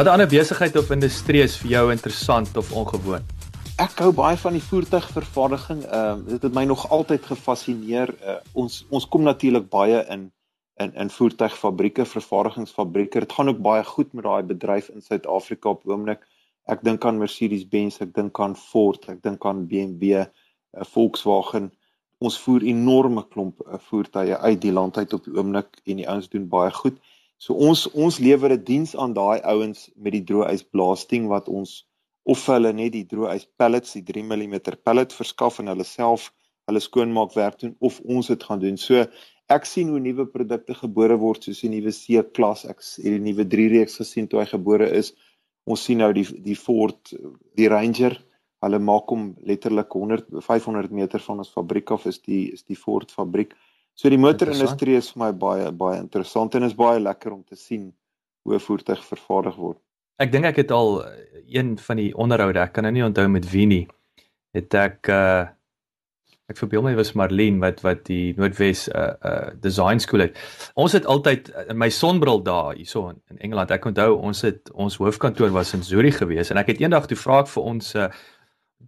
Wat 'n ander besigheid of industrie is vir jou interessant of ongewoon? Ek hou baie van die voertuigvervaardiging. Ehm uh, dit het my nog altyd gefassineer. Uh, ons ons kom natuurlik baie in in in voertuigfabrieke, vervaardigingsfabrieke. Dit gaan ook baie goed met daai bedryf in Suid-Afrika op oomblik. Ek dink aan Mercedes-Benz, ek dink aan Ford, ek dink aan BMW, uh, eh, Volkswagen. Ons voer enorme klomp uh, voertuie uit die land uit op die oomblik en die ouens doen baie goed. So ons ons lewer 'n diens aan daai ouens met die droëys blasting wat ons of hulle net die droëys pellets, die 3 mm pellet verskaf en hulle self hulle skoonmaakwerk doen of ons dit gaan doen. So ek sien hoe nuwe produkte gebore word soos die nuwe C-klas. Ek het die nuwe 3 reeks gesien toe hy gebore is. Ons sien nou die die Ford die Ranger. Hulle maak hom letterlik 100 500 meter van ons fabriek af is die is die Ford fabriek. So die motorindustrie is vir my baie baie interessant en is baie lekker om te sien hoe 'n voertuig vervaardig word. Ek dink ek het al eh, een van die onderhoude, ek kan nou nie onthou met wie nie, het ek uh ek verbeel my was Marlene wat wat die Noordwes uh uh design school het. Ons het altyd in my sonbril daar hierso in, in Engeland. Ek onthou ons het ons hoofkantoor was in Zurich geweest en ek het eendag toe vra ek vir ons uh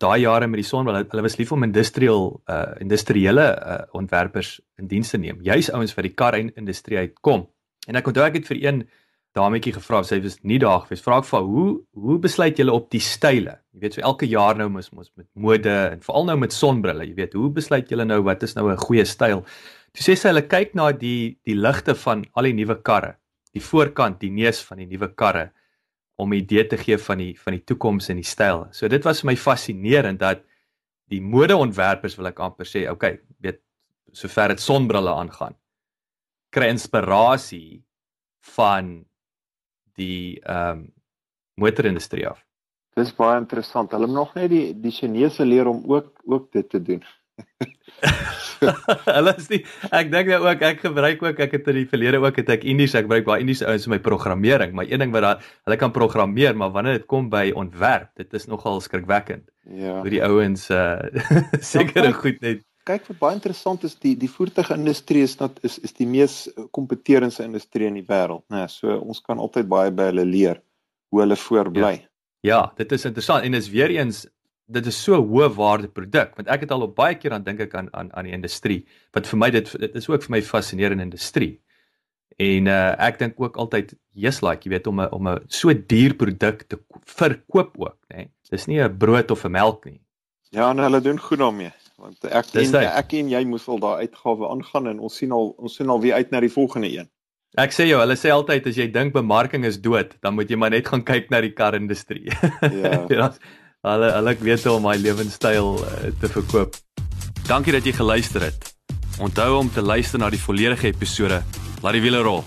daai jare met die son wel hulle was lief om industrial uh industriële uh, ontwerpers in diens te neem. Juis ouens wat die kar industrie uitkom. En ek onthou ek het vir een dametjie gevra, sy was nie daar gewees. Vra ek vir hoe hoe besluit julle op die style? Jy weet so elke jaar nou mos mos met mode en veral nou met sonbrille, jy weet, hoe besluit julle nou wat is nou 'n goeie styl? Toe sê sy hulle kyk na die die ligte van al die nuwe karre, die voorkant, die neus van die nuwe karre om 'n idee te gee van die van die toekoms en die styl. So dit was vir my fascinerend dat die modeontwerpers wil ek amper sê, okay, weet sover dit sonbrille aangaan, kry inspirasie van die ehm um, motorindustrie af. Dis baie interessant. Hulle moet nog net die die Chinese leer om ook ook dit te doen. Hulle is nie ek dink nou ook ek gebruik ook ek het in die verlede ook het ek Indies ek gebruik baie Indiese ouens vir my programmering maar een ding wat daar hulle kan programmeer maar wanneer dit kom by ontwerp dit is nogal skrikwekkend. Ja. Hoe die ouens uh seker ja, goed net kyk wat baie interessant is die die voertuigindustrie is dat is is die mees kompeterende industrie in die wêreld nê nee, so ons kan altyd baie by hulle leer hoe hulle voorbly. Ja. Ja, dit is interessant en is weer eens dit is so hoë waarde produk want ek het al op baie keer aan dink ek aan aan aan die industrie wat vir my dit dit is ook vir my fascinerende industrie. En uh ek dink ook altyd yes like jy weet om 'n om 'n so duur produk te verkoop ook nê. Nee. Dis nie 'n brood of 'n melk nie. Ja, en hulle doen goed daarmee want ek en, ek en jy moes al daai uitgawe aangaan en ons sien al ons sien al weer uit na die volgende een. Ek sê jou, hulle sê altyd as jy dink bemarking is dood, dan moet jy maar net gaan kyk na die kar industrie. Ja. ja hulle hulle weet hoe om my lewenstyl uh, te verkoop. Dankie dat jy geluister het. Onthou om te luister na die volledige episode. Laat die wiele rol.